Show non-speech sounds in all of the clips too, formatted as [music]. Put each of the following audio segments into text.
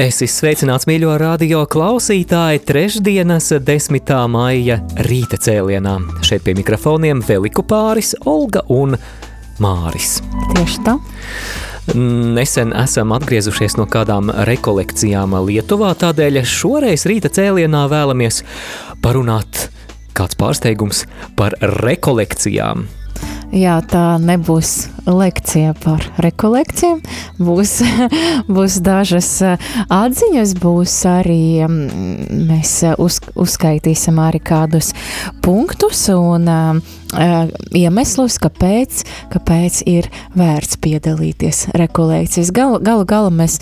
Es esmu sveicināts mīļo radio klausītāji trešdienas 10. maija rīta cēlienā. Šeit pie mikrofoniem Veliku pāris, Olga un Māris. Tieši tā. Nesen esam atgriezušies no kādām rekolekcijām Lietuvā, tādēļ šoreiz rīta cēlienā vēlamies parunāt kāds pārsteigums par rekolekcijām. Jā, tā nebūs lekcija par rekolekcijām. Būs, [laughs] būs dažas atziņas, būs arī mēs uz, uzskaitīsim arī kādus punktus un uh, iemeslus, kāpēc, kāpēc ir vērts piedalīties rekolekcijas. Galu, galā mēs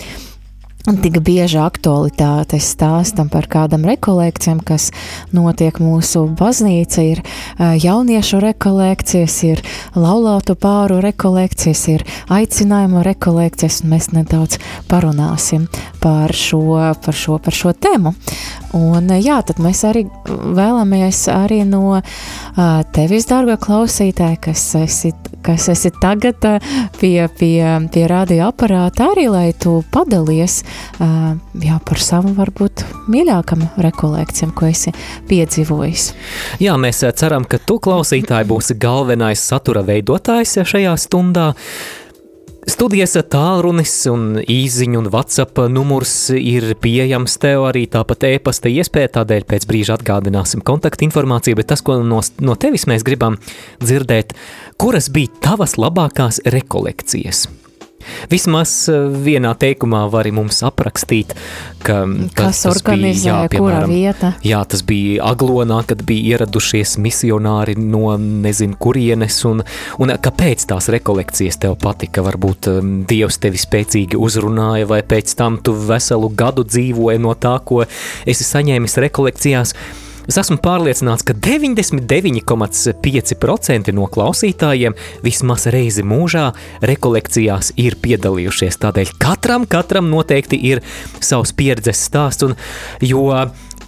Tik bieži aktualitātes stāstam par kādam rekolekcijam, kas notiek mūsu baznīca, ir jauniešu rekolekcijas, ir laulātu pāru rekolekcijas, ir aicinājumu rekolekcijas, un mēs nedaudz parunāsim par šo, par šo, par šo tēmu. Un jā, tad mēs arī vēlamies arī no tevis, dārga klausītāja, kas esi, kas esi tagad pie, pie, pie radio aparāta, arī lai tu padalies jā, par savu varbūt mīļākam rekolekcijam, ko esi piedzīvojis. Jā, mēs ceram, ka tu klausītāji būsi galvenais satura veidotājs šajā stundā. Studijas tālrunis un īziņu un WhatsApp numurs ir pieejams tev arī tāpat e-pasta iespēja, tādēļ pēc brīža atgādināsim kontaktinformāciju, bet tas, ko no, no tevis mēs gribam dzirdēt, kuras bija tavas labākās rekolekcijas? Vismaz eh, vienā teikumā var mums aprakstīt, ka kas tas, tas organizē, bija, jā, piemēram, kura vieta. Jā, tas bija Aglonā, kad bija ieradušies misionāri no nezinu kurienes, un, un kāpēc tās rekolekcijas tev patika? Varbūt um, Dievs tevi spēcīgi uzrunāja, vai pēc tam tu veselu gadu dzīvoji no tā, ko esi saņēmis rekolekcijās. Es esmu pārliecināts, ka 99,5% no klausītājiem vismaz reizi mūžā rekolekcijās ir piedalījušies. Tādēļ katram, katram noteikti ir savs pieredzes stāsts, un jo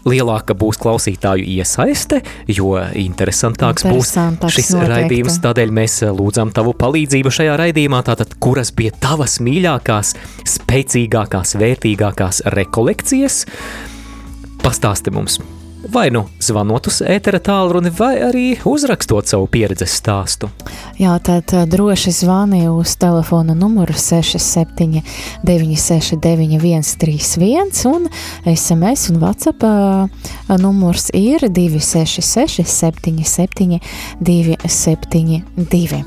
lielāka būs klausītāju iesaiste, jo interesantāks būs šis noteikti. raidījums. Tādēļ mēs lūdzam tavu palīdzību šajā raidījumā. Tātad, kuras bija tavas mīļākās, spēcīgākās, vērtīgākās rekolekcijas? Pastāsti mums! Vai nu zvanot uz ētera tālruni, vai arī uzrakstot savu pieredzes stāstu. Jā, tad droši zvani uz telefona numuru 67 969 131 un SMS un WhatsApp numurs ir 266 77 272.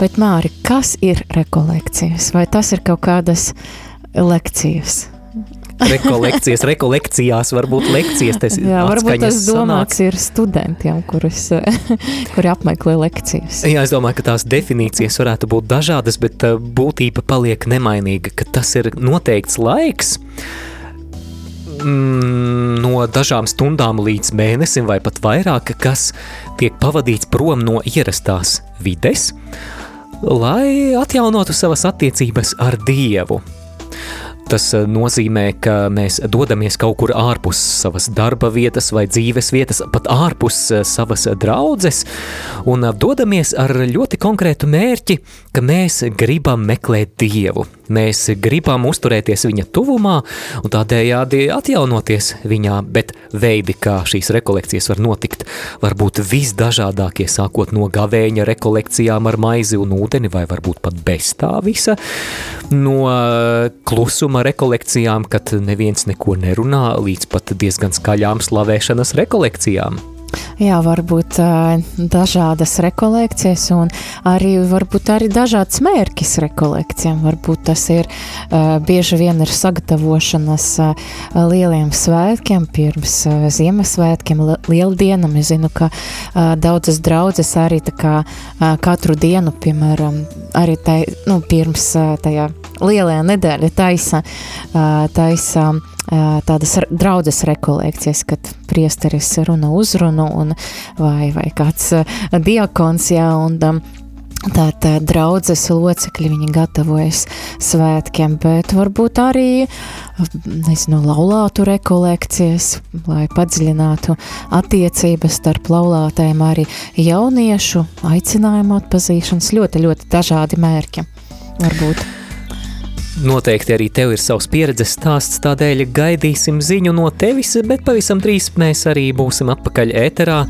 Bet, Māri, kas ir rekolekcijas? Vai tas ir kaut kādas lekcijas? Rekolekcijas, rekolekcijās, varbūt lekcijas. Tas Jā, varbūt tas domāts sanāk. ir studentiem, kurus, [laughs] kuri apmeklē lekcijas. Jā, es domāju, ka tās definīcijas varētu būt dažādas, bet uh, būtība paliek nemainīga, ka tas ir noteikts laiks, mm, no dažām stundām līdz mēnesim vai pat vairāk, kas tiek pavadīts prom no ierastās vides, lai atjaunotu savas attiecības ar Dievu. Tas eh, nozīmē, ka mēs dodamies kaut kur ārpus savas darba vietas vai dzīves vietas, pat ārpus eh, savas draudzes, un eh, dodamies ar ļoti konkrētu mērķi, ka mēs gribam meklēt Dievu. Mēs gribam uzturēties viņa tuvumā un tādējādi atjaunoties viņā, bet veidi, kā šīs rekolekcijas var notikt, var būt visdažādākie, sākot no gavēņa rekolekcijām ar maizi un ūdeni, vai varbūt pat bez tā visa, no klusuma rekolekcijām, kad neviens neko nerunā, līdz pat diezgan skaļām slavēšanas rekolekcijām. Jā, varbūt dažādas rekolekcijas, un arī varbūt arī dažādas mērķis rekolekcijām. Varbūt tas ir bieži vien ir sagatavošanas lieliem svētkiem, pirms Ziemassvētkiem, Lieldienam. Es zinu, ka daudzas draudzes arī kā katru dienu, piemēram, arī tai, nu, pirms tajā lielajā nedēļa taisa, taisa tādas draudzes rekolekcijas, kad priesteris runa uzrunu un vai, vai kāds diakons, jā, un Tātad draudzes locekļi viņi gatavojas svētkiem, bet varbūt arī, nezinu, laulātu rekolekcijas, lai padziļinātu attiecības starp laulātēm arī jauniešu aicinājumu atpazīšanas ļoti, ļoti dažādi mērķi varbūt. Noteikti arī tev ir savs pieredzes stāsts, tādēļ gaidīsim ziņu no tevis, bet pavisam drīz mēs arī būsim atpakaļ ēterā.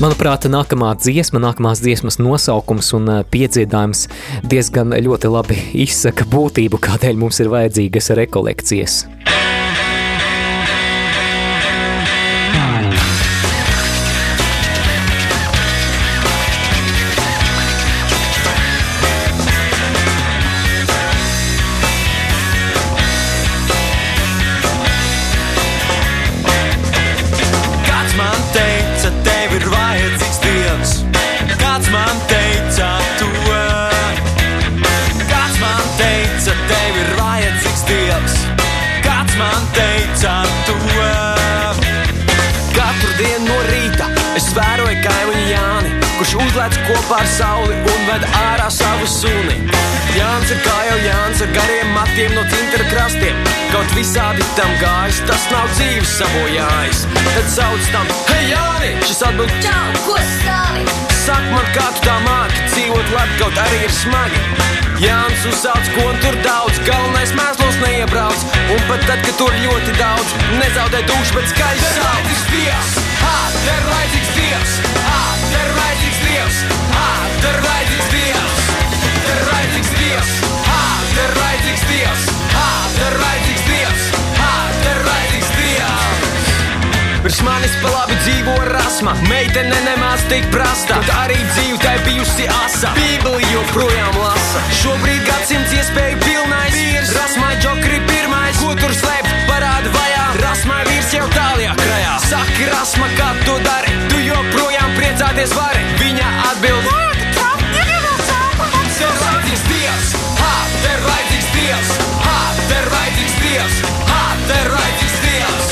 Manuprāt, nākamā dziesma, nākamās dziesmas nosaukums un eh, piedziedājums diezgan ļoti labi izsaka būtību, kādēļ mums ir vajadzīgas rekolekcijas. Kopā ar sauli un ved ārā savu suni. Jānis ir kā jau Jānis ar gariem matiem no cintara krastiem. Kaut visādi tam gājis, tas nav dzīves sabojājis. Tad sauc tam, hei Jāni, šis atbild, čau, ko stāvi? Sak man, kā tu tā māki, dzīvot labi, kaut arī ir smagi. Jānis uzsauc, ko tur daudz, galvenais mēslos neiebrauc. Un pat tad, kad tur ļoti daudz, nezaudē dušu, bet skaļi sauc. Dievs, ir vajadzīgs Dievs, ir vajadzīgs Dievs, ir vajadzīgs Dievs, ir vajadzīgs Dievs, ir vajadzīgs Dievs, ir vajadzīgs Dievs, ir vajadzīgs Dievs. Virs manis pa labi dzīvo rasma, meitene nemaz tik prasta, tad arī dzīve tai bijusi asa. Bībeli joprojām lasa, šobrīd gadsimts iespēju pilnais vīrs, rasmai džokri Saki, rasma, kā tu dari, tu joprojām priecāties vari, viņa atbild. Tev vajadzīgs Dievs, ha, tev vajadzīgs Dievs, ha, tev vajadzīgs Dievs, ha, tev vajadzīgs Dievs,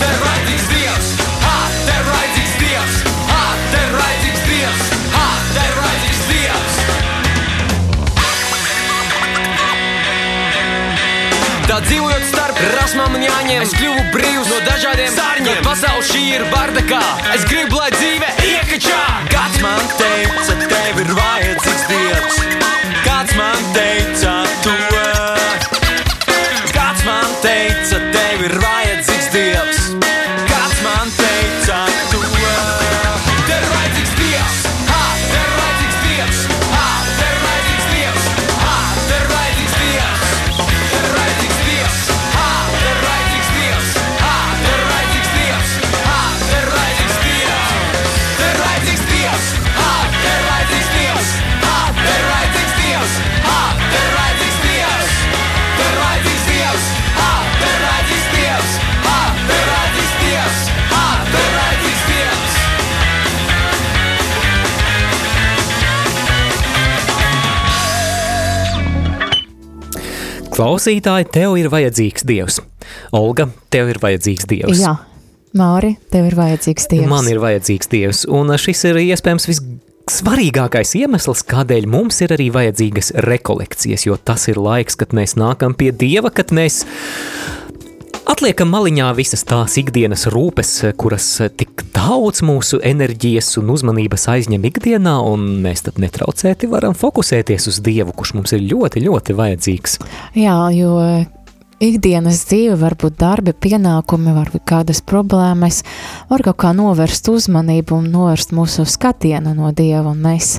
tev vajadzīgs Dievs, ha, tev vajadzīgs Dievs, ha, tev vajadzīgs Dievs, ha, tev vajadzīgs Dievs. Tā dzīvojot starp rasmām un jāņem, es kļuvu brīvs no dažādiem sārņiem. Pasaule šī ir bardakā, es gribu, lai dzīve iekačā. Kāds man teica, tev ir vajadzīgs dievs, kāds man teica to. Kāds man teica, tev ir vajadzīgs Klausītāji, tev ir vajadzīgs Dievs. Olga, tev ir vajadzīgs Dievs. Jā, Māri, tev ir vajadzīgs Dievs. Man ir vajadzīgs Dievs, un šis ir iespējams vissvarīgākais iemesls, kādēļ mums ir arī vajadzīgas rekolekcijas, jo tas ir laiks, kad mēs nākam pie Dieva, kad mēs atliekam maliņā visas tās ikdienas rūpes, kuras tik daudz mūsu enerģijas un uzmanības aizņem ikdienā, un mēs tad netraucēti varam fokusēties uz Dievu, kurš mums ir ļoti, ļoti vajadzīgs. Jā, jo ikdienas dzīve, varbūt darbi, pienākumi, varbūt kādas problēmas, var kaut kā novērst uzmanību un novērst mūsu skatienu no Dieva, un mēs,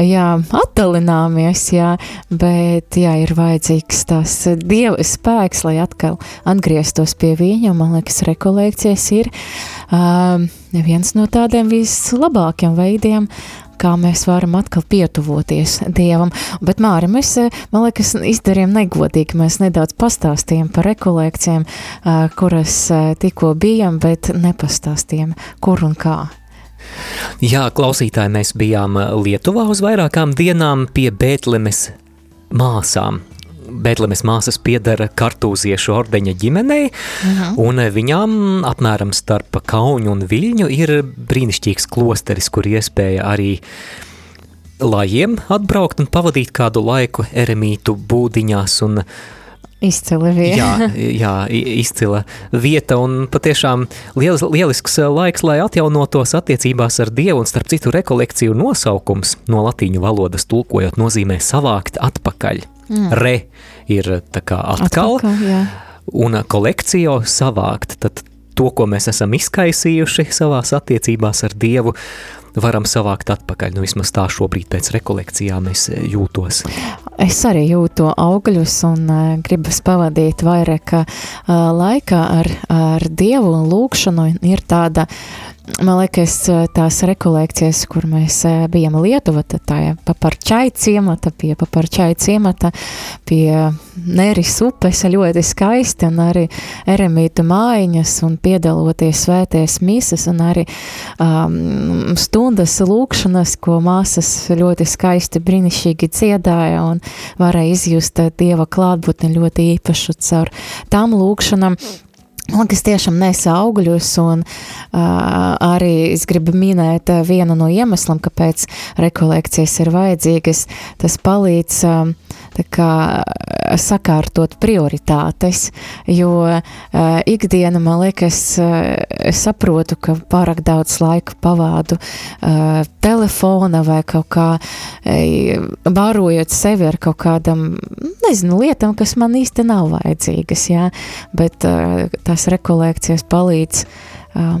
jā, attalināmies, jā, bet, jā, ir vajadzīgs tās Dieva spēks, lai atkal atgrieztos pie viņa, man liekas, rekolekcijas ir uh, viens no tādiem vislabākiem veidiem, kā mēs varam atkal pietuvoties Dievam. Bet, Māri, mēs, eh, man liekas, izdarījām negodīgi. Mēs nedaudz pastāstījām par rekolekcijām, eh, kuras eh, tikko bijām, bet nepastāstījām, kur un kā. Jā, klausītāji, mēs bijām Lietuvā uz vairākām dienām pie Bētlemes māsām. Bētlemes māsas piedara kartūziešu ordeņa ģimenei, Mhm. un viņām apmēram starp Kaunu un Viļņu ir brīnišķīgs klosteris, kur iespēja arī lajiem atbraukt un pavadīt kādu laiku eremītu būdiņās un Izcili vieta. jā, [laughs] jā, izcila vieta un patiešām liels, lielisks laiks, lai atjaunotos attiecībās ar Dievu, un starp citu rekolekciju nosaukums no latīņu valodas tulkojot nozīmē savākt atpakaļ. Mm. Re ir kā atkal, Atpakaļ, jā. un kolekcijo savākt, tad to, ko mēs esam izkaisījuši savās attiecībās ar Dievu, varam savākt atpakaļ. Nu, vismaz tā šobrīd pēc rekolekcijām es jūtos. Es arī jūtu augļus un uh, gribas pavadīt vairāk uh, laika ar, ar Dievu un lūkšanu. Ir tāda, man liekas, uh, tās rekolekcijas, kur mēs uh, bijām Lietuva, tad tā ir paparčai ciemata, pie paparčai ciemata, pie Neris upes ļoti skaisti un arī eremītu mājiņas un piedaloties svēties misas un arī um, stundas lūkšanas, ko māsas ļoti skaisti brīnišķīgi dziedāja un varēja izjust eh, Dieva klātbūtni ļoti īpašu caur tām lūkšanām. Man kas tiešām nesa augļus, un uh, arī es gribu minēt uh, vienu no iemesliem, kāpēc rekolekcijas ir vajadzīgas. Tas palīdz uh, kā, sakārtot prioritātes, jo uh, ikdiena, man liekas, uh, es saprotu, ka pārāk daudz laika pavādu uh, telefona vai kaut kā uh, barojot sevi ar kaut kādam, nezinu, lietām, kas man īsti nav vajadzīgas, jā, bet uh, tās rekolekcijas palīdz uh,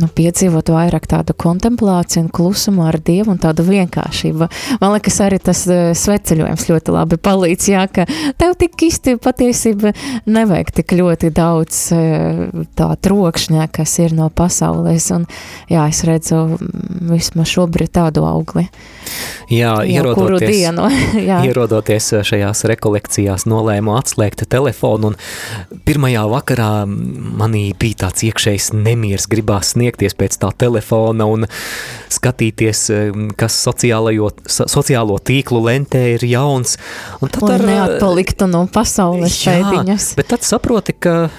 nu, piedzīvot vairāk tādu kontemplāciju klusumu ar Dievu un tādu vienkāršību. Man liekas, arī tas uh, sveceļojums ļoti labi palīdz, jā, ka tev tik īsti patiesība nevajag tik ļoti daudz uh, tā trokšņā, kas ir no pasaules, un jā, es redzu mm, vismaz šobrīd tādu augli. Jā, ierodoties, dienu, [laughs] jā. ierodoties šajās rekolekcijās, nolēmu atslēgt telefonu. Un pirmajā vakarā manī bija tāds iekšējs nemieris, gribās sniegties pēc tā telefona un skatīties, kas sociālajo, so- sociālo tīklu lentē ir jauns. Un tad Lai ar- neatpaliktu no pasaules pēdiņas. Bet tad saproti, ka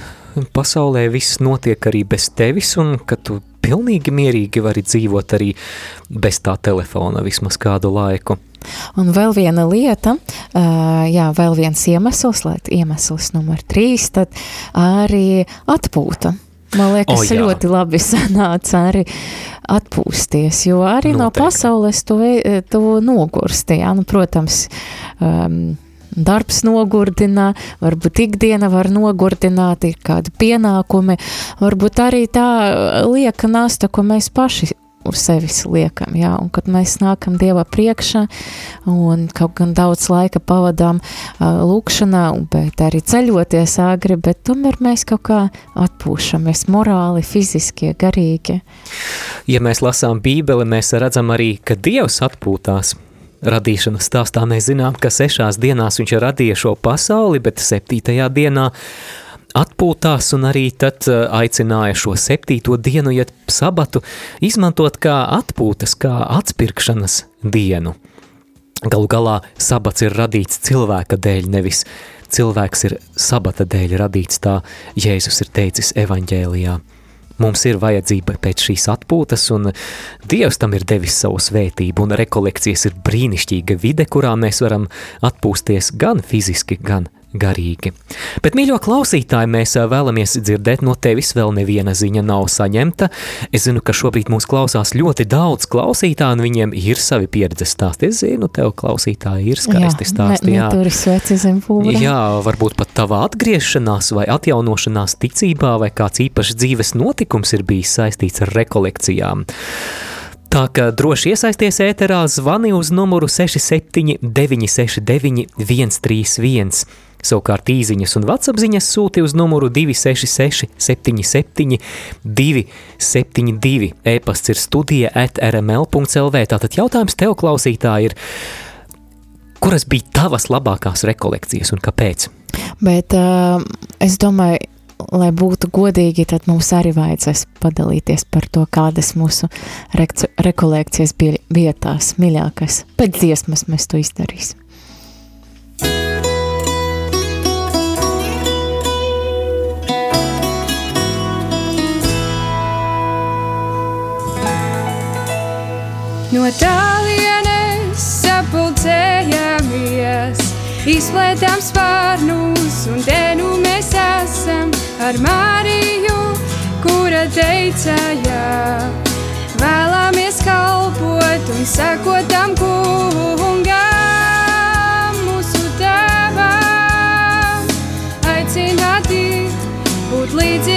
pasaulē viss notiek arī bez tevis, un ka tu pilnīgi mierīgi vari dzīvot arī bez tā telefona vismaz kādu laiku. Un vēl viena lieta, jā, vēl viens iemesls, iemesls numur trīs, tad arī atpūta. Man liekas, oh, jā. ļoti labi sanāca arī atpūsties, jo arī no Noteikti. pasaules tu, tu nogursti, jā, nu, protams, um, darbs nogurdina, varbūt ikdiena var nogurdināt, ir kādi pienākumi, varbūt arī tā lieka nasta, ko mēs paši uz sevis liekam, jā, un kad mēs nākam Dieva priekšā un kaut gan daudz laika pavadām uh, lūkšanā, bet arī ceļoties āgri, bet tomēr mēs kaut kā atpūšamies morāli, fiziski, garīgi. Ja mēs lasām Bībeli, mēs redzam arī, ka Dievs atpūtās. Radīšanas stāstā mēs zinām, ka sešās dienās viņš radīja šo pasauli, bet septītajā dienā atpūtās un arī tad eh, aicināja šo septīto dienu, ja sabatu, izmantot kā atpūtas, kā atspirkšanas dienu. Galu galā sabats ir radīts cilvēka dēļ, nevis cilvēks ir sabata dēļ radīts, tā Jēzus ir teicis evaņģēlijā. Mums ir vajadzība pēc šīs atpūtas, un Dievs tam ir devis savu svētību, un rekolekcijas ir brīnišķīga vide, kurā mēs varam atpūsties gan fiziski, gan garīgi. Bet, mīļo klausītāji, mēs vēlamies dzirdēt no tevis vēl neviena ziņa nav saņemta. Es zinu, ka šobrīd mūs klausās ļoti daudz klausītāju, un viņiem ir savi pieredzes stāsti. Es zinu, tev klausītāji ir skaisti stāsti. Jā, tur ir sveci zem pūra. Jā, varbūt pat tava atgriešanās vai atjaunošanās ticībā vai kāds īpašs dzīves notikums ir bijis saistīts ar rekolekcijām. Tā kā droši iesaisties ēterā, zvani uz numuru 67969 131. Savukārt īsiņas un vatsapziņas sūti uz numuru 266 77 272. E-pasts ir studija at rml.lv. Tātad jautājums tev, klausītāji, ir, kuras bija tavas labākās rekolekcijas un kāpēc? Bet uh, es domāju, lai būtu godīgi, tad mums arī vajadzēs padalīties par to, kādas mūsu rekolekcijas bija vietās, mīļākais. Pēc dziesmas mēs to izdarīsim. No tālienes izplētām spārnus un te nu mēs esam ar Mariju, kura teica jā. Vēlamies kalpot un sekot tam kungam, mūsu tēvam, aicināti būt līdzīgi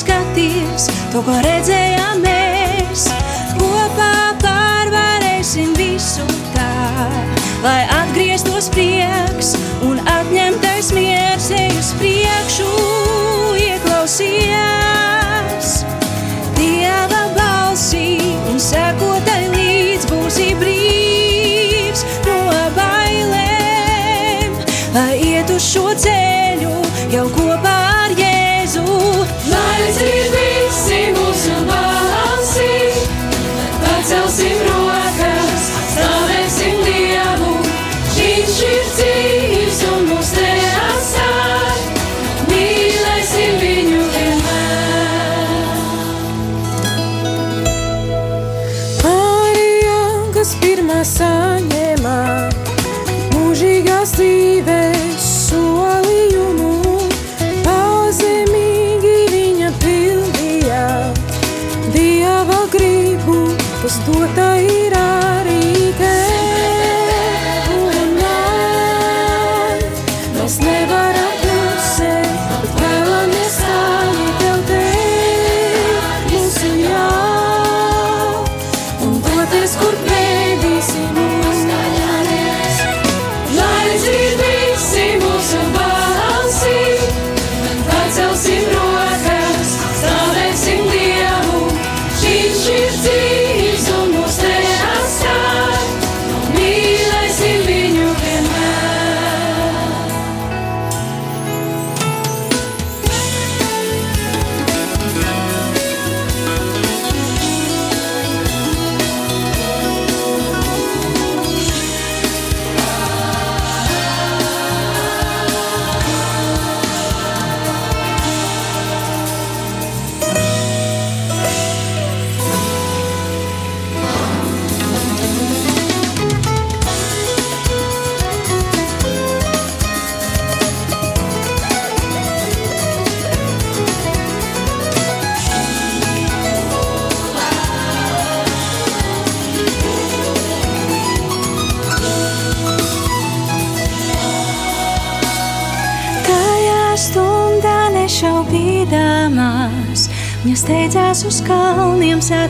skaties to, ko redzējām mēs. Kopā pārvarēsim visu tā, lai atgrieztos prieks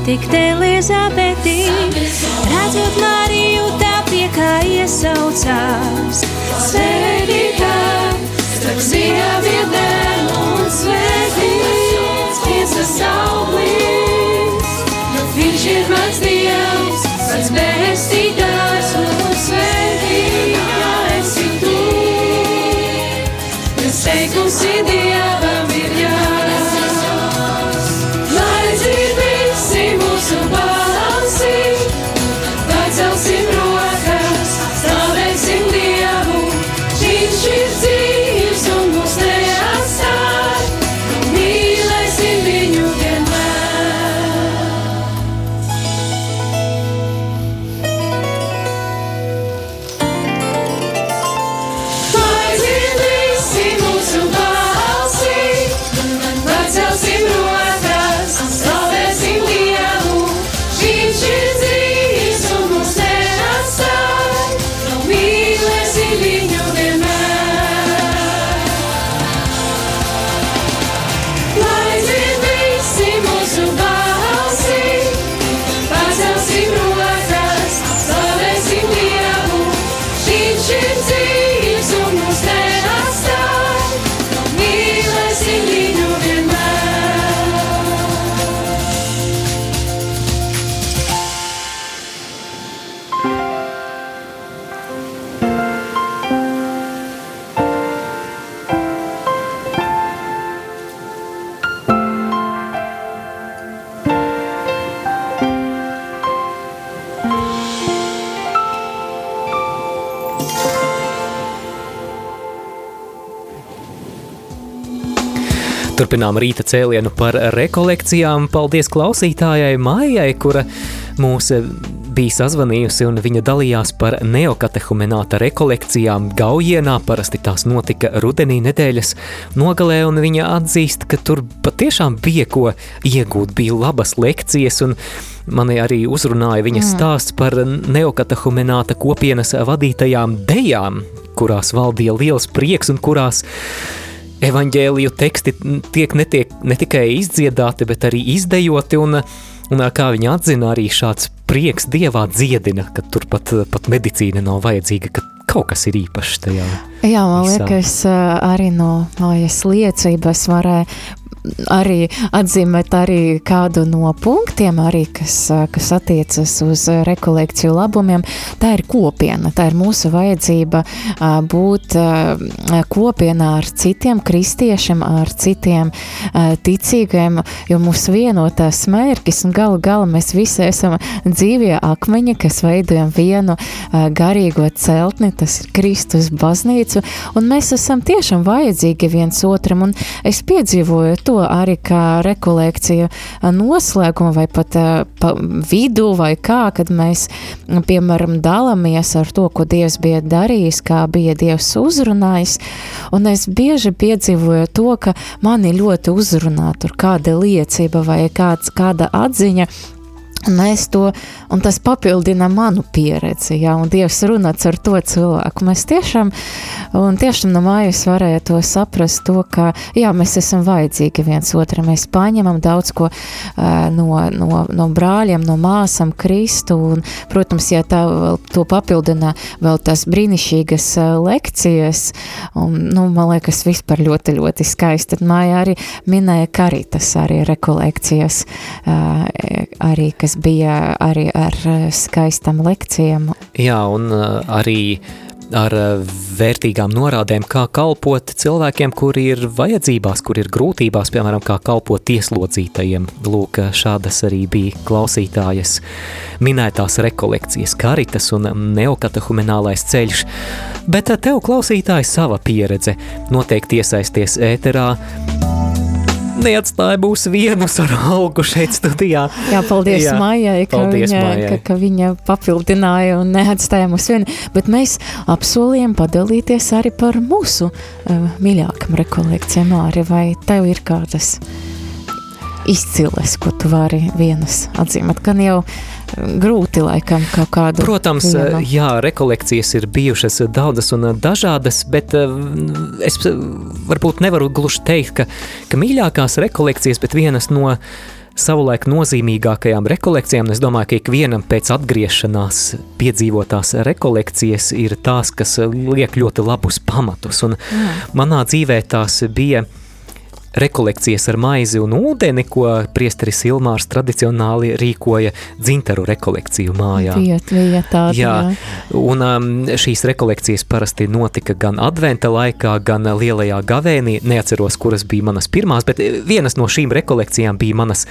satikt Elizabeti. Turpinām rīta cēlienu par rekolekcijām. Paldies klausītājai Maijai, kura mūs bija sazvanījusi un viņa dalījās par neokatehumināta rekolekcijām Gaujienā. Parasti tās notika rudenī nedēļas nogalē, un viņa atzīst, ka tur patiešām bija ko iegūt, bija labas lekcijas, un mani arī uzrunāja viņas Mm. stāsts par neokatehumināta kopienas vadītajām dejām, kurās valdīja liels prieks un kurās evaņģēliju teksti tiek netiek, ne tikai izdziedāti, bet arī izdejoti, un, un kā viņi atzina, arī šāds prieks dievā dziedina, ka tur pat, pat medicīna nav vajadzīga, ka kaut kas ir īpašs tajā. Jā, man visā. liekas, ā, arī no mājas liecības varēja arī atzīmēt arī kādu no punktiem, arī, kas, kas attiecas uz rekolekciju labumiem. Tā ir kopiena, tā ir mūsu vajadzība būt kopienā ar citiem kristiešiem, ar citiem ticīgiem, jo mūs vieno tās mērķis un galu galā mēs visi esam dzīvie akmeņi, kas veidojam vienu garīgo celtni, tas ir Kristus baznīcu, un mēs esam tiešām vajadzīgi viens otram, un es piedzīvoju to arī kā rekolekcija noslēguma vai pat ā, pa vidu vai kā, kad mēs, piemēram, dalāmies ar to, ko Dievs bija darījis, kā bija Dievs uzrunājis, un es bieži piedzīvoju to, ka mani ļoti uzrunā tur kāda liecība vai kāds, kāda atziņa, Un to, un tas papildina manu pieredzi, ja, Dievs runā ar to cilvēku. Mēs tiešām, tiešām no mājas varēja to saprast, to, ka, jā, mēs esam vajadzīgi viens otram, mēs paņemam daudz ko no, no, no brāļiem, no māsam, Kristu, un, protams, ja tā to papildina vēl tās brīnišķīgas lekcijas, un, nu, man liekas, vispār ļoti, ļoti skaisti. Tad māja arī minēja karitas, arī rekolekcijas, arī, kas bija arī ar eh, skaistām lekcijām. Jā, un uh, arī ar uh, vērtīgām norādēm, kā kalpot cilvēkiem, kuri ir vajadzībās, kuri ir grūtībās, piemēram, kā kalpot ieslodzītajiem. Lūk, šādas arī bija klausītājas minētās rekolekcijas, karitas un neokatehuminālais ceļš. Bet tev, klausītāji, sava pieredze noteikti iesaisties ēterā. Neatstāja būs vienus ar algu šeit studijā. Jā, paldies Jā, Maijai, ka, paldies viņa, Maijai. ka, ka viņa papildināja un neatstāja mūs vienu, bet mēs apsolījām padalīties arī par mūsu uh, mīļākam rekolekcijām arī, vai tev ir kādas izciles, ko tu vari vienas atzīmēt, gan jau grūti laikam kaut kādu. Protams, vienu. jā, rekolekcijas ir bijušas daudzas un dažādas, bet eh, es varbūt nevaru gluži teikt, ka, ka mīļākās rekolekcijas, bet vienas no savulaik nozīmīgākajām rekolekcijām, es domāju, ka ikvienam pēc atgriešanās piedzīvotās rekolekcijas ir tās, kas liek ļoti labus pamatus, un Jā. manā dzīvē tās bija rekolekcijas ar maizi un ūdeni, ko priesteris Ilmārs tradicionāli rīkoja dzintaru rekolekciju mājā. Viet, vietā, jā, jā. un um, šīs rekolekcijas parasti notika gan adventa laikā, gan lielajā gavēnī. Neatceros, kuras bija manas pirmās, bet vienas no šīm rekolekcijām bija manas,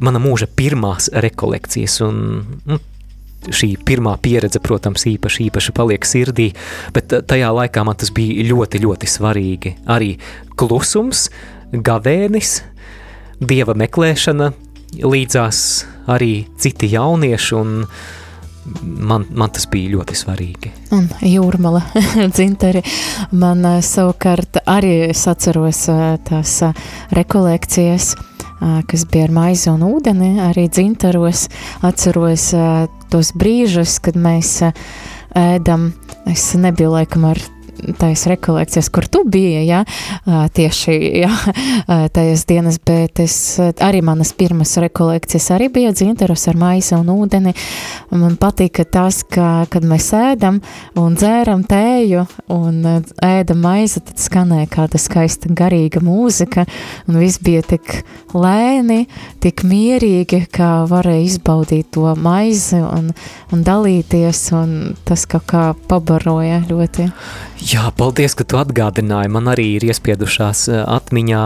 mana mūža pirmās rekolekcijas. Un, nu, šī pirmā pieredze, protams, īpaši, īpaši paliek sirdī, bet tajā laikā man tas bija ļoti, ļoti svarīgi. Arī klusums, gavēnis, dieva meklēšana, līdzās arī citi jaunieši, un man, man tas bija ļoti svarīgi. Un jūrmala [laughs] dzintari man eh, savukārt arī es atceros eh, tās eh, rekolekcijas, kas bija ar maizi un ūdeni, arī dzintaros atceros tos brīžus, kad mēs ēdam, es nebiju laikam ar tais rekolekcijas, kur tu biji, ja, tieši, ja, tajas dienas, bet es arī manas pirmas rekolekcijas arī bija dzinteros ar maisa un ūdeni. Man patika tas, ka, kad mēs ēdam un dzēram tēju un ēdam maizi, tad skanēja kāda skaista garīga mūzika un viss bija tik lēni, tik mierīgi, ka varēja izbaudīt to maizi un, un dalīties un tas kaut kā pabaroja ļoti. Jā, paldies, ka tu atgādināji. Man arī ir iespiedušās eh, atmiņā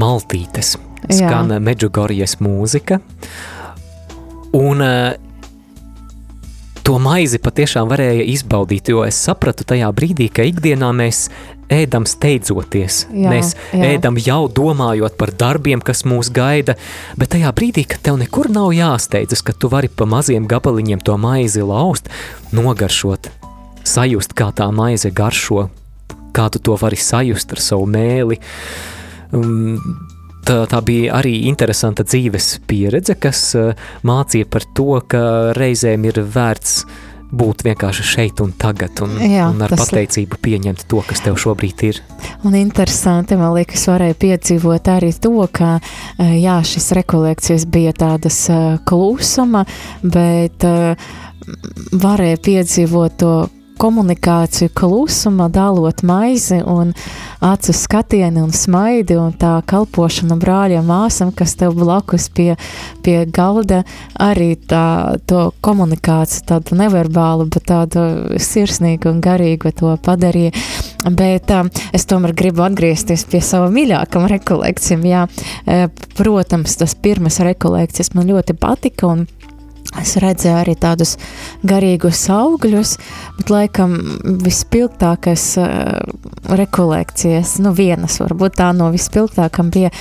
maltītes. Skan Jā. Medžugorijas mūzika. Un uh, to maizi patiešām varēja izbaudīt, jo es sapratu tajā brīdī, ka ikdienā mēs ēdam steidzoties. Jā, mēs jā. ēdam jau domājot par darbiem, kas mūs gaida, bet tajā brīdī, kad tev nekur nav jāsteidzas, ka tu vari pa maziem gabaliņiem to maizi laust, nogaršot, sajust, kā tā maize garšo, kā tu to vari sajust ar savu mēli. Um, tā, tā bija arī interesanta dzīves pieredze, kas uh, mācīja par to, ka reizēm ir vērts būt vienkārši šeit un tagad, un, Jā, un ar pateicību pieņemt to, kas tev šobrīd ir. Un interesanti, man liekas, varēja piedzīvot arī to, ka uh, jā, šis rekolekcijas bija tādas uh, klusuma, bet varēja piedzīvot to komunikāciju klusuma, dalot maizi un acu skatieni un smaidi un tā kalpošana brāļiem māsam, kas tev blakus pie, pie galda, arī tā, to komunikāciju tādu neverbālu, bet tādu sirsnīgu un garīgu to padarīja. Bet uh, es tomēr gribu atgriezties pie sava mīļākam rekolekcijam, jā, protams, tas pirmas rekolekcijas man ļoti patika un Es redzēju arī tādus garīgus augļus, bet laikam vispilgtākais uh, rekolekcijas, nu vienas varbūt tā no vispilgtākam bija,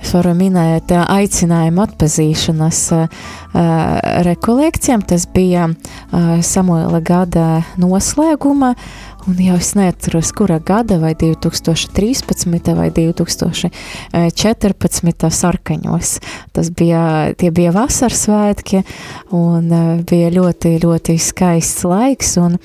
es varu minēt, uh, aicinājumu atpazīšanas uh, rekolekcijām. Tas bija uh, Samuela gada noslēguma uh, Un jau es neatceros, kura gada, vai 2013. vai 2014. sarkaņos. Tas bija, tie bija vasaras svētki, un eh, bija ļoti, ļoti skaists laiks, un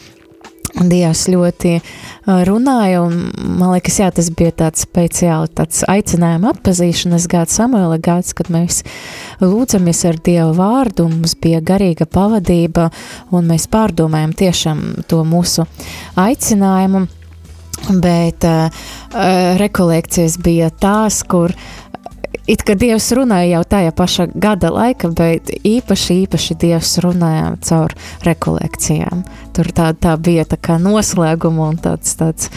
Dievs ļoti runāja, un man liekas, jā, tas bija tāds speciāli tāds aicinājuma atpazīšanas gads, Samuela gads, kad mēs lūdzamies ar Dievu vārdu, mums bija garīga pavadība, un mēs pārdomājam tiešām to mūsu aicinājumu, bet uh, rekolekcijas bija tās, kur it kā Dievs runāja jau tajā pašā gada laika, bet īpaši, īpaši Dievs runāja caur rekolekcijām. Tur tā, tā bija tā kā noslēguma un tāds, tāds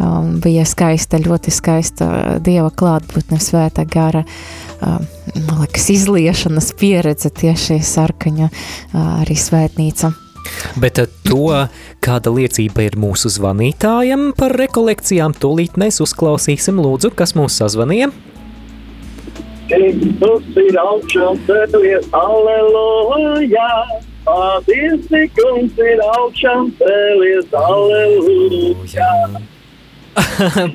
um, bija skaista, ļoti skaista Dieva klātbūtne svēta gara. Um, man liekas, izliešanas pieredze tieši sarkaņa uh, arī svētnīca. Bet uh, to, kāda liecība ir mūsu zvanītājam par rekolekcijām, tūlīt mēs uzklausīsim lūdzu, kas mūs sazvanīja. Kristus ir augšām cēlies, aleluja! Patiesi, kungs ir augšām cēlies, aleluja!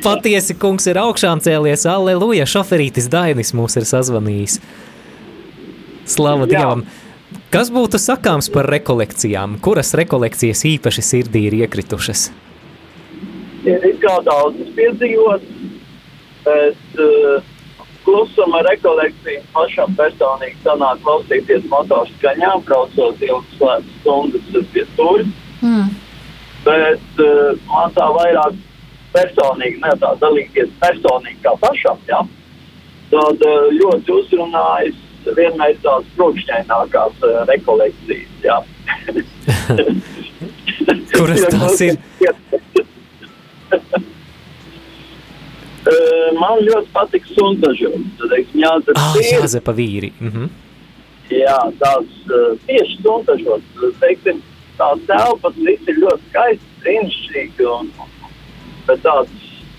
Patiesi, kungs ir augšām cēlies, aleluja! Šoferītis Dainis mūs ir sazvanījis. Slava Jā. Dievam! Kas būtu sakāms par rekolekcijām? Kuras rekolekcijas īpaši sirdī ir iekritušas? Ir kā daudzas piedzīvot, bet uh, klusuma rekolekcijas pašam personīgi sanāk klausīties motorskaņā, braucot ilgas stundas pie stūri. Mm. Bet uh, man tā vairāk personīgi, ne tā dalīties personīgi kā pašam, ja? tad uh, ļoti uzrunājis vienmēr tās brūkšņainākās uh, rekolekcijas. Jā. [laughs] Kuras tās ir? [laughs] Man ļoti patīk suntažot. Ah, Jāzepa vīri. Mm -hmm. Jā, tās tieši suntažot. Teiksim, tās telpas viss ir ļoti skaisti, brīnišķīgi. Un, bet tādas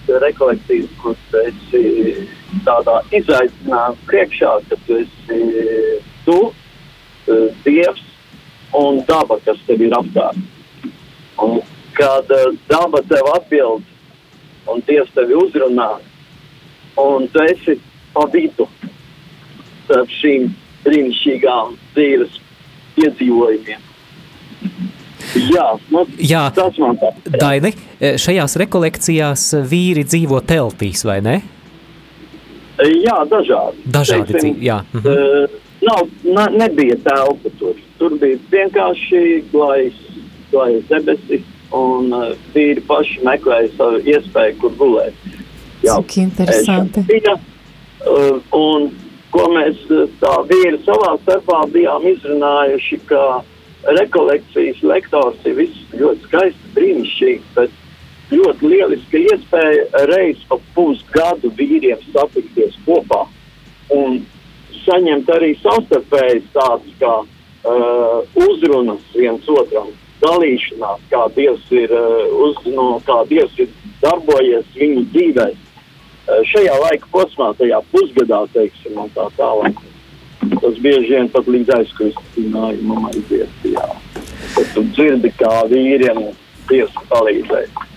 rekolekcijas, kur tu esi tādā izaicinājuma priekšā, ka tu esi tu, Dievs un daba, kas tev ir apkārt. Un kad daba tev atbild un Dievs tevi uzrunā, un tu esi pa vidu starp šīm brīnišķīgām dzīves piedzīvojumiem. Jā, nu, Jā, tas man tā. Daini, šajās rekolekcijās vīri dzīvo teltīs, vai ne? Jā, dažādi. Dažādi Teiksim, dzīvo, jā. Mhm. Uh, nav, na, nebija telpa tur. Tur bija vienkārši glais, glais debesis, un uh, vīri paši meklēja savu iespēju, kur gulēt. Jā, Cik interesanti. Bija, uh, un ko mēs uh, tā vīri savā starpā bijām izrunājuši, ka rekolekcijas lektors ir viss ļoti skaisti, brīnišķīgi, bet ļoti lieliska iespēja reiz pa pusgadu vīriem satikties kopā un saņemt arī savstarpējas tādas kā uh, uzrunas viens otram, dalīšanās, kā Dievs ir, uh, uz, no, kā Dievs ir darbojies viņu dzīvēs. Uh, šajā laika posmā, tajā pusgadā, teiksim, un tā tālāk. Tas bieži vien pat līdz aizkustinājumam aiziet, jā. Kad tu dzirdi, kā vīriem Dievs palīdzēja.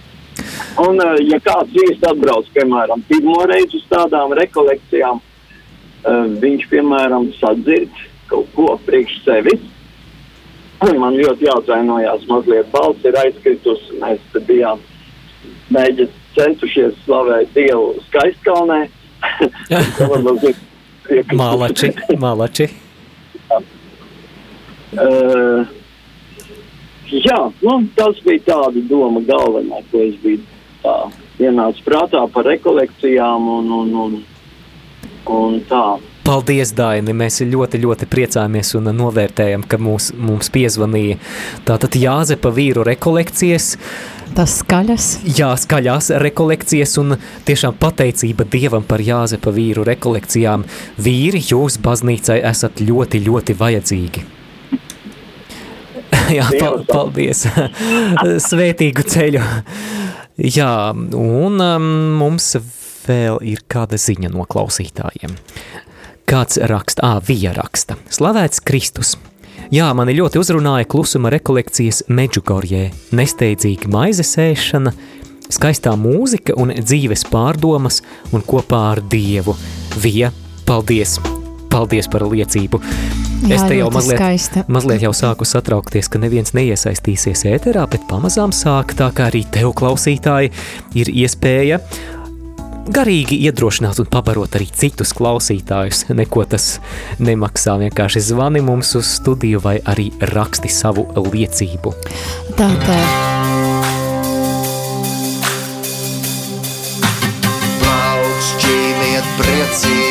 Un, uh, ja kāds īsti atbrauc, piemēram, pirmo reizi uz tādām rekolekcijām, viņš, piemēram, sadzird kaut ko priekš sevis. Man ļoti jāatvainojās, mazliet balss ir aizkritusi. Mēs bijām mēģināt centušies slavēt Dievu skaistkalnē. [laughs] Malači, malači. Uh, jā, nu, tas bija tāda doma galvenā, ko es biju tā ienācis prātā par rekolekcijām un, un, un, un tā. Paldies, Daini! Mēs ļoti, ļoti priecājamies un novērtējam, ka mūs, mums piezvanīja tātad Jāzepa vīru rekolekcijas. Tas skaļas. Jā, skaļās rekolekcijas un tiešām pateicība Dievam par Jāzepa vīru rekolekcijām. Vīri, jūs baznīcai esat ļoti, ļoti vajadzīgi. [laughs] Jā, pal paldies! [laughs] Svētīgu ceļu! Jā, un um, mums vēl ir kāda ziņa no klausītājiem. Kāds raksta, ā, vija raksta. Slavēts Kristus! Jā, mani ļoti uzrunāja klusuma rekolekcijas Medžugorjē, nesteidzīga maizes ēšana, skaistā mūzika un dzīves pārdomas un kopā ar Dievu. Vija, paldies! Paldies par liecību! Jā, es te jau mazliet, skaista. mazliet jau sāku satraukties, ka neviens neiesaistīsies ēterā, bet pamazām sāk tā, kā arī tev klausītāji ir iespēja garīgi iedrošināt un pabarot arī citus klausītājus. Neko tas nemaksā. Vienkārši zvani mums uz studiju vai arī raksti savu liecību. Tā, tā. Plaukšķīniet priecīgi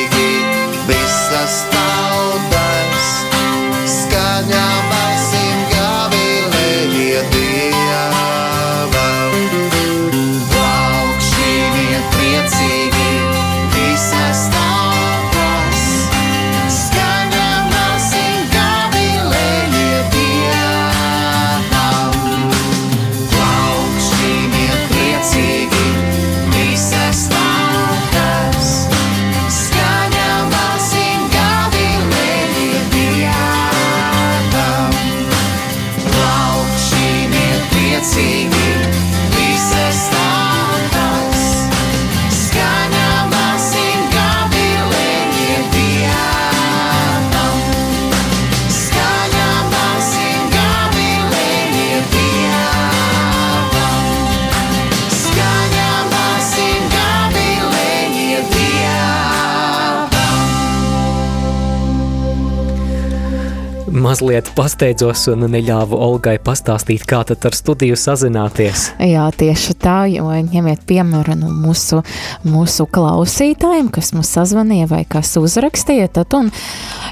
mazliet pasteidzos un neļāvu Olgai pastāstīt, kā tad ar studiju sazināties. Jā, tieši tā, jo ņemiet piemēru no mūsu, mūsu klausītājiem, kas mums sazvanīja vai kas uzrakstīja, tad un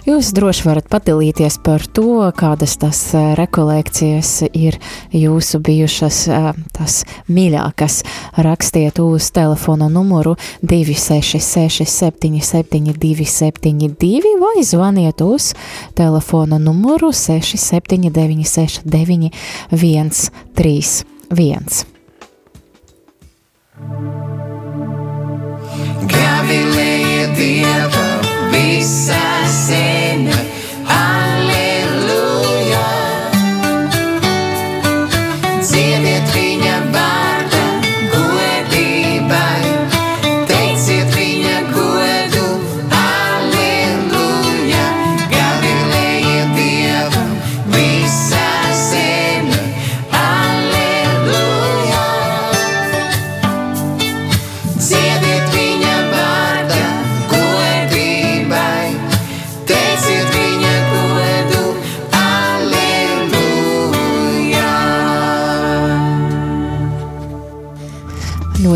jūs droši varat padalīties par to, kādas tas eh, rekolekcijas ir jūsu bijušas eh, tas mīļākas. Rakstiet uz telefona numuru 266 77 272 vai zvaniet uz telefona numuru 679 69 131. Gavilēja Dieva visā zeme,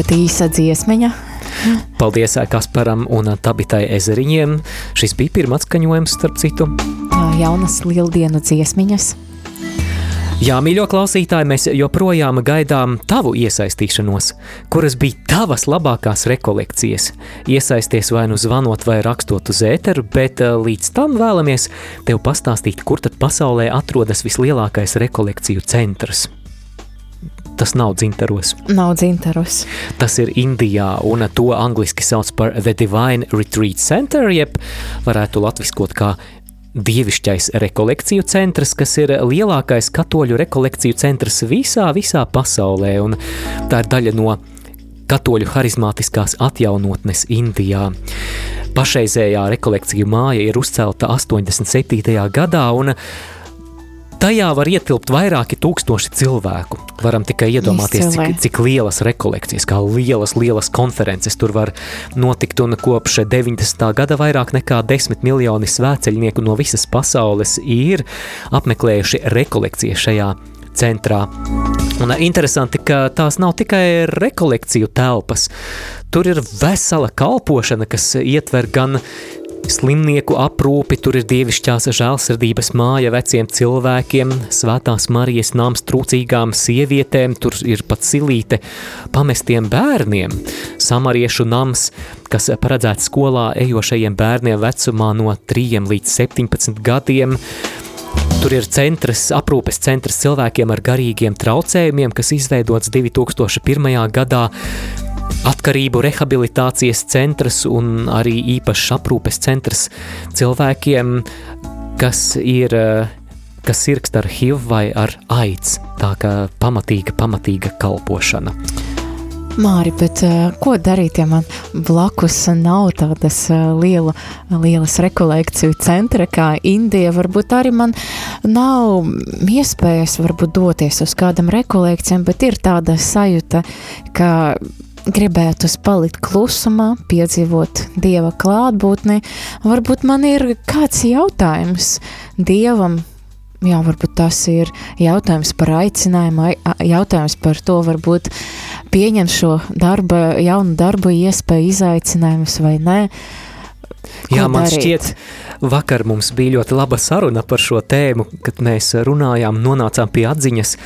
Ļoti īsa dziesmiņa. Paldies Kasparam un Tabitai Ezeriņiem. Šis bija pirmais skaņojums, starp citu. Jaunas lieldienu dziesmiņas. Jā, mīļo klausītāji, mēs joprojām gaidām tavu iesaistīšanos, kuras bija tavas labākās rekolekcijas. Iesaisties vai nu zvanot, vai rakstot uz ēteru, bet līdz tam vēlamies tev pastāstīt, kur tad pasaulē atrodas vislielākais rekolekciju centrs. Tas nav dzintaros. Nav dzintaros. Tas ir Indijā, un to angliski sauc par The Divine Retreat Center, jeb varētu latviskot kā Dievišķais rekolekciju centrs, kas ir lielākais katoļu rekolekciju centrs visā, visā pasaulē, un tā ir daļa no katoļu harizmātiskās atjaunotnes Indijā. Pašreizējā rekolekciju māja ir uzcelta 87. gadā, un Tajā var ietilpt vairāki tūkstoši cilvēku. Varam tikai iedomāties, cik, cik lielas rekolekcijas, kā lielas, lielas konferences tur var notikt. Un kopš 90. gada vairāk nekā 10 miljoni svēceļnieku no visas pasaules ir apmeklējuši rekolekcijas šajā centrā. Un interesanti, ka tās nav tikai rekolekciju telpas. Tur ir vesela kalpošana, kas ietver gan slimnieku aprūpi, tur ir dievišķās žēlsirdības māja veciem cilvēkiem, svētās Marijas nams trūcīgām sievietēm, tur ir pat silīte pamestiem bērniem, samariešu nams, kas paredzēts skolā ejošajiem bērniem vecumā no 3 līdz 17 gadiem, Tur ir centrs, aprūpes centrs cilvēkiem ar garīgiem traucējumiem, kas izveidots 2001. gadā. Atkarību rehabilitācijas centrs un arī īpašs aprūpes centrs cilvēkiem, kas ir eh, kas sirgst ar HIV vai ar AIDS. Tā kā pamatīga, pamatīga kalpošana. Māri, bet uh, ko darīt, ja man blakus nav tādas uh, liela, lielas rekolekciju centra kā Indija? Varbūt arī man nav iespējas varbūt doties uz kādam rekolekcijam, bet ir tāda sajūta, ka gribētu palikt klusumā, piedzīvot dieva klātbūtni. Varbūt man ir kāds jautājums dievam, Jā, varbūt tas ir jautājums par aicinājumu, ai- jautājums par to, varbūt pieņemt šo darba, jaunu darbu iespēju, izaicinājumus vai nē. Ko Jā, man darīt? šķiet, vakar mums bija ļoti laba saruna par šo tēmu, kad mēs runājām, nonācām pie atziņas,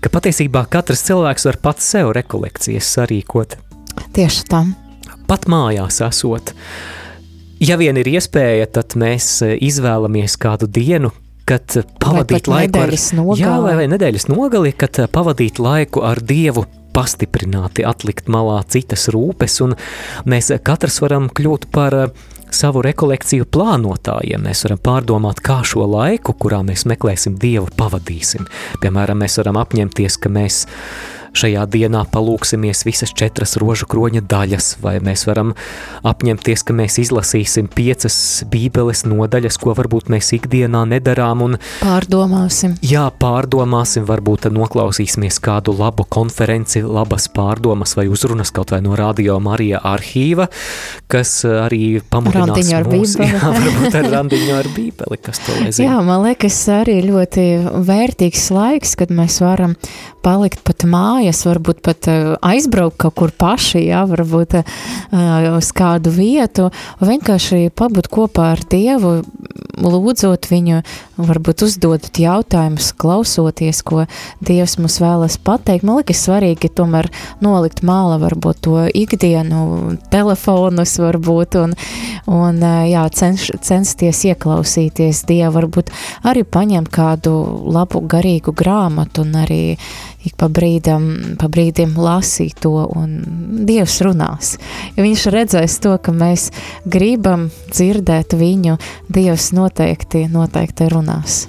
ka patiesībā katrs cilvēks var pats sev rekolekcijas sarīkot. Tieši tam. Pat mājās esot. Ja vien ir iespēja, tad mēs eh, izvēlamies kādu dienu, kad pavadīt pat laiku ar nogali. Jā, vai, vai nedēļas nogali, kad eh, pavadīt laiku ar Dievu pastiprināti, atlikt malā citas rūpes, un mēs katrs varam kļūt par eh, savu rekolekciju plānotājiem. Mēs varam pārdomāt, kā šo laiku, kurā mēs meklēsim Dievu, pavadīsim. Piemēram, mēs varam apņemties, ka mēs šajā dienā palūksimies visas četras rožu kroņa daļas, vai mēs varam apņemties, ka mēs izlasīsim piecas bībeles nodaļas, ko varbūt mēs ikdienā nedarām. Un, pārdomāsim. Jā, pārdomāsim, varbūt noklausīsimies kādu labu konferenci, labas pārdomas vai uzrunas kaut vai no Radio Marija arhīva, kas arī pamudinās ar mūs. [laughs] bībeli. Jā, varbūt ar randiņu ar bībeli, kas to lai zina. Jā, man liekas, arī ļoti vērtīgs laiks, kad mēs varam palikt pat mājās, varbūt pat eh, aizbraukt kaut kur paši, jā, varbūt eh, uz kādu vietu, vienkārši pabūt kopā ar Dievu, lūdzot viņu, varbūt uzdodot jautājumus, klausoties, ko Dievs mums vēlas pateikt. Man liekas, svarīgi tomēr nolikt māla varbūt to ikdienu, telefonus varbūt, un, un eh, jā, cenš, censties ieklausīties Dievu, varbūt arī paņemt kādu labu garīgu grāmatu un arī ik pa brīdam, pa brīdim lasīt to, un Dievs runās. Ja viņš redzēs to, ka mēs gribam dzirdēt viņu, Dievs noteikti, noteikti runās.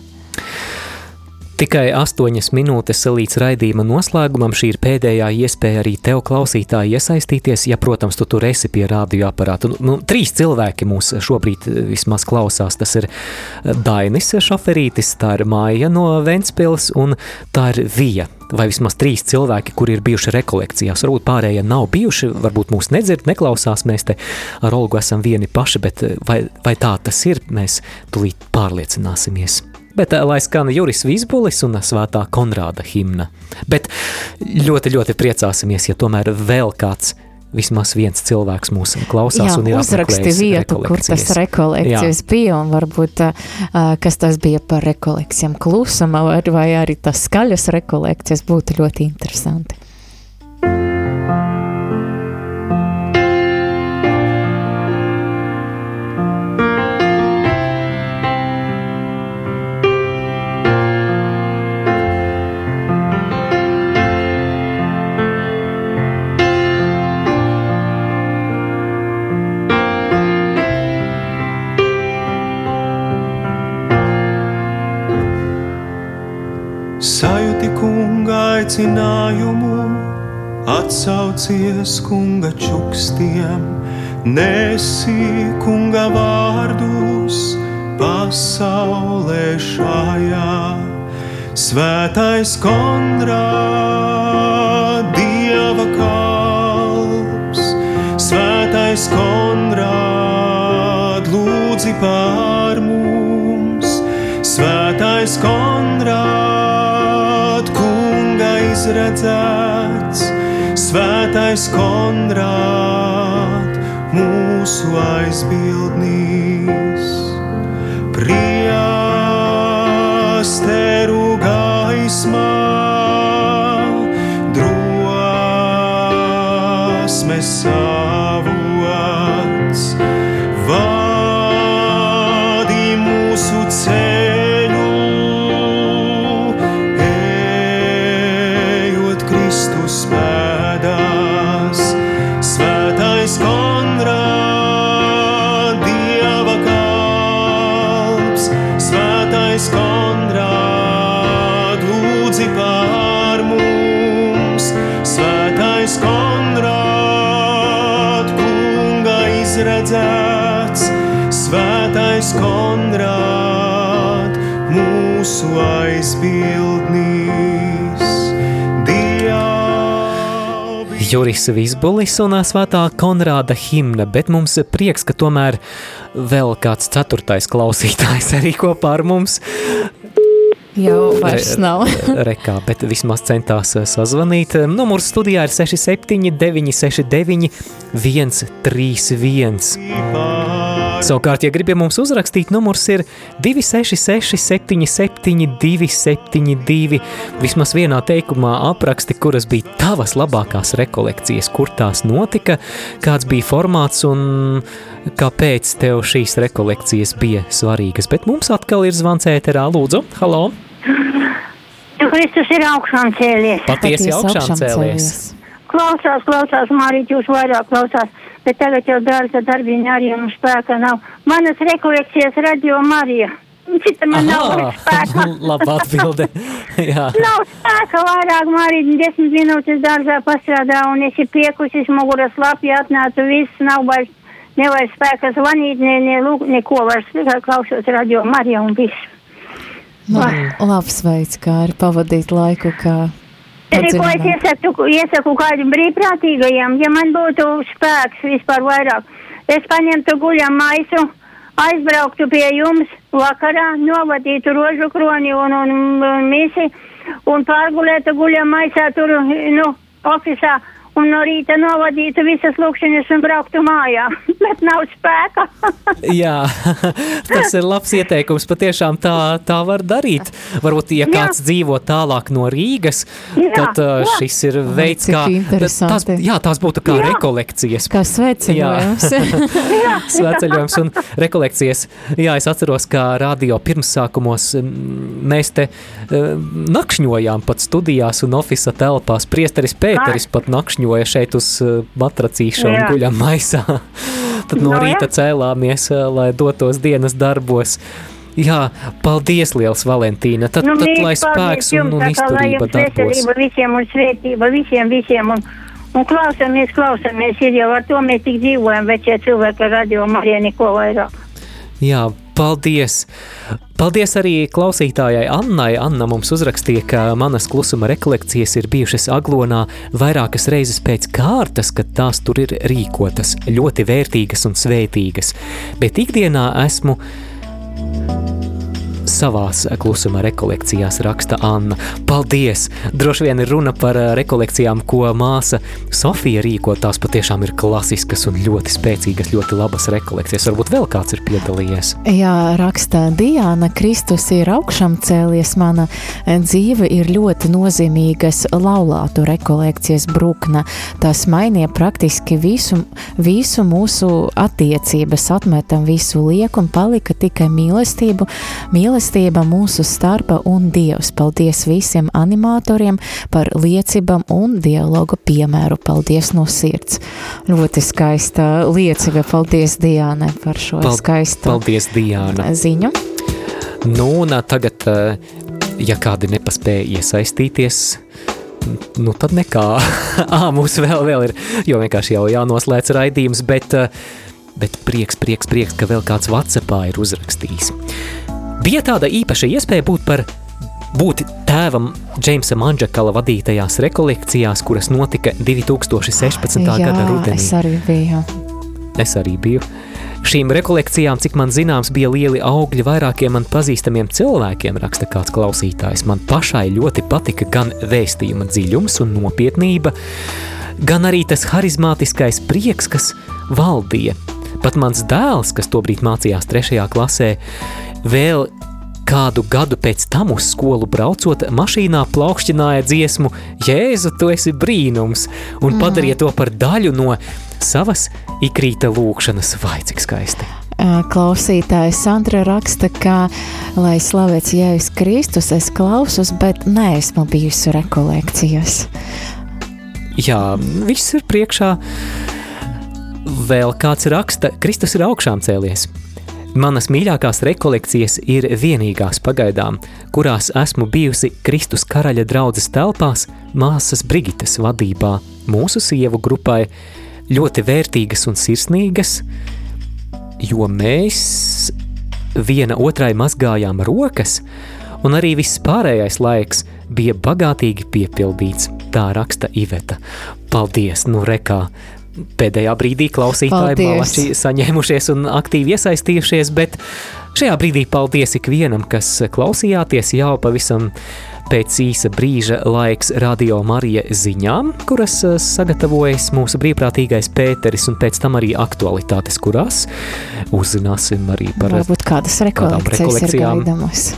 Tikai astoņas minūtes līdz raidījuma noslēgumam. Šī ir pēdējā iespēja arī tev, klausītāji, iesaistīties. Ja, protams, tu tur esi pie radioaparāta. Nu, nu, trīs cilvēki mūs šobrīd eh, vismaz klausās. Tas ir eh, Dainis Šaferītis, tā ir Māja no Ventspils un tā ir Vija. Vai vismaz trīs cilvēki, kuri ir bijuši rekolekcijās. Varbūt pārējie nav bijuši, varbūt mūs nedzird, neklausās. Mēs te ar Olgu esam vieni paši, bet eh, vai, vai tā tas ir, mēs tulīt pārliecināsimies. Bet lai skan Juris Vīsbulis un svētā Konrāda himna. Bet ļoti, ļoti priecāsimies, ja tomēr vēl kāds vismaz viens cilvēks mūs klausās Jā, un ir uzraksti vietu, kur tas rekolekcijas Jā. bija, un varbūt, uh, kas tas bija par rekolekcijām klusuma, vai, vai arī tas skaļas rekolekcijas būtu ļoti interesanti. Aicinājumu, atsaucies kunga čukstiem, nesi kunga vārdus pasaulē šajā. Svētais Konrād, Dieva kalps, Svētais Konrād, lūdzi pār mums, Svētais Konrād, kunga izredzēts, Svētais Konrād, mūsu aizbildnīs. Juris Vīsbulis un svētā Konrāda himna, bet mums prieks, ka tomēr vēl kāds ceturtais klausītājs [laughs] arī kopā ar mums. Jau vairs nav. [laughs] Rekā, bet vismaz centās sazvanīt. Numurs studijā ir 67 969 131. Savukārt, ja gribi mums uzrakstīt, numurs ir 266 77 272. Vismaz vienā teikumā apraksti, kuras bija tavas labākās rekolekcijas, kur tās notika, kāds bija formāts un kāpēc tev šīs rekolekcijas bija svarīgas. Bet mums atkal ir zvans ēterā, lūdzu, halo! Kristus ir augšām cēlies. Patiesi augšām cēlies. Klausās, klausās, Mārīt, jūs vairāk klausās, bet tagad jau dārza darbiņa arī mums spēka nav. Manas rekolekcijas radio Marija. Cita man nav spēka. [laughs] Labā atbilde. [laughs] Nav spēka vairāk, Marīt, desmit minūtes dārzā pastrādā, un es ir piekusis, muguras lapi atnāca, viss nav vairs, nevairs spēka zvanīt, ne, ne, lūk, neko vairs, tikai klausos radio Marija un viss. Nu, labs veids, kā arī pavadīt laiku, kā Arī ko es iesaku, iesaku kādam brīvprātīgajam, ja man būtu spēks vispār vairāk, es paņemtu guļam maisu, aizbrauktu pie jums vakarā, novadītu rožu kroni un, un, un misi un pārgulētu guļam maisā tur, nu, ofisā un no rīta novadītu visas lūkšanas un brauktu mājā, [laughs] bet nav spēka. [laughs] Jā, [laughs] tas ir labs ieteikums. Patiešām tā, tā var darīt. Varbūt, ja kāds jā. dzīvo tālāk no Rīgas, jā, tad uh, jā. šis ir veids, kā tās, jā, tās būtu kā jā. rekolekcijas. Kā sveceļojums. sveceļojums un rekolekcijas. Jā, es atceros, kā radio pirmsākumos mēs te uh, nakšņojām pat studijās un ofisa telpās. Priesteris Pēteris pat nakšņojām nakšņoja šeit uz eh, matracīša un guļam maisā. [laughs] Tad no, no rīta jā. cēlāmies, eh, lai dotos dienas darbos. Jā, paldies, liels Valentīna. Tad, nu, tad lai spēks un, un izturība darbos. Visiem un svētība visiem, visiem. Un, un klausamies, klausamies, ir jau ar to mēs tik dzīvojam, bet šie cilvēki radio Marija neko vairāk. Jā, paldies! Paldies arī klausītājai Annai. Anna mums uzrakstīja, ka manas klusuma rekolekcijas ir bijušas Aglonā vairākas reizes pēc kārtas, kad tās tur ir rīkotas, ļoti vērtīgas un svētīgas. Bet ikdienā esmu savās klusuma rekolekcijās, raksta Anna. Paldies! Droši vien ir runa par eh, rekolekcijām, ko māsa Sofija rīko. Tās patiešām ir klasiskas un ļoti spēcīgas, ļoti labas rekolekcijas. Varbūt vēl kāds ir piedalījies. Jā, raksta Diana, Kristus ir augšām cēlies. Mana dzīve ir ļoti nozīmīgas laulātu rekolekcijas brukna. Tas mainīja praktiski visu, visu mūsu attiecības, atmetam visu lieku un palika tikai mīlestību. mīlestību mīlestība mūsu starpa un Dievs. Paldies visiem animatoriem par liecībām un dialogu piemēru. Paldies no sirds. Ļoti skaista liecība. Paldies Diāne par šo Pal skaistu paldies, Diāna. ziņu. Nu, un tagad, ja kādi nepaspēja iesaistīties, nu tad nekā. [laughs] Ā, mums vēl, vēl ir, jo vienkārši jau jānoslēdz raidījums, bet, bet prieks, prieks, prieks, ka vēl kāds Whatsappā ir uzrakstījis. Bija tāda īpaša iespēja būt par būt tēvam Džeimsa Manžakala vadītajās rekolekcijās, kuras notika 2016. Jā, gada rudenī. es arī biju. Es arī biju. Šīm rekolekcijām, cik man zināms, bija lieli augļi vairākiem man pazīstamiem cilvēkiem, raksta kāds klausītājs. Man pašai ļoti patika gan vēstījuma dziļums un nopietnība, gan arī tas harizmātiskais prieks, kas valdīja. Pat mans dēls, kas tobrīd mācījās trešajā klasē, Vēl kādu gadu pēc tam uz skolu braucot, mašīnā plaukšķināja dziesmu Jēzu, tu esi brīnums, un mm. padarīja to par daļu no savas ikrīta lūkšanas. Vai cik skaisti! Klausītājs Sandra raksta, ka, lai slavēts Jēzus Kristus, es klausos, bet neesmu bijusi rekolekcijas. Jā, viss ir priekšā. Vēl kāds raksta, Kristus ir augšām cēlies. Manas mīļākās rekolekcijas ir vienīgās pagaidām, kurās esmu bijusi Kristus karaļa draudzes telpās māsas Brigites vadībā, mūsu sievu grupai, ļoti vērtīgas un sirsnīgas, jo mēs viena otrai mazgājām rokas, un arī viss pārējais laiks bija bagātīgi piepildīts, tā raksta Iveta. Paldies, nu rekā, pēdējā brīdī klausītāji malači saņēmušies un aktīvi iesaistījušies, bet šajā brīdī paldies ikvienam, kas klausījāties. Jau pavisam pēc īsa brīža laiks Radio Marija ziņām, kuras eh, sagatavojas mūsu brīvprātīgais Pēteris un pēc tam arī aktualitātes, kurās uzzināsim arī par Varbūt kādas rekolekcijas ir gaidamas.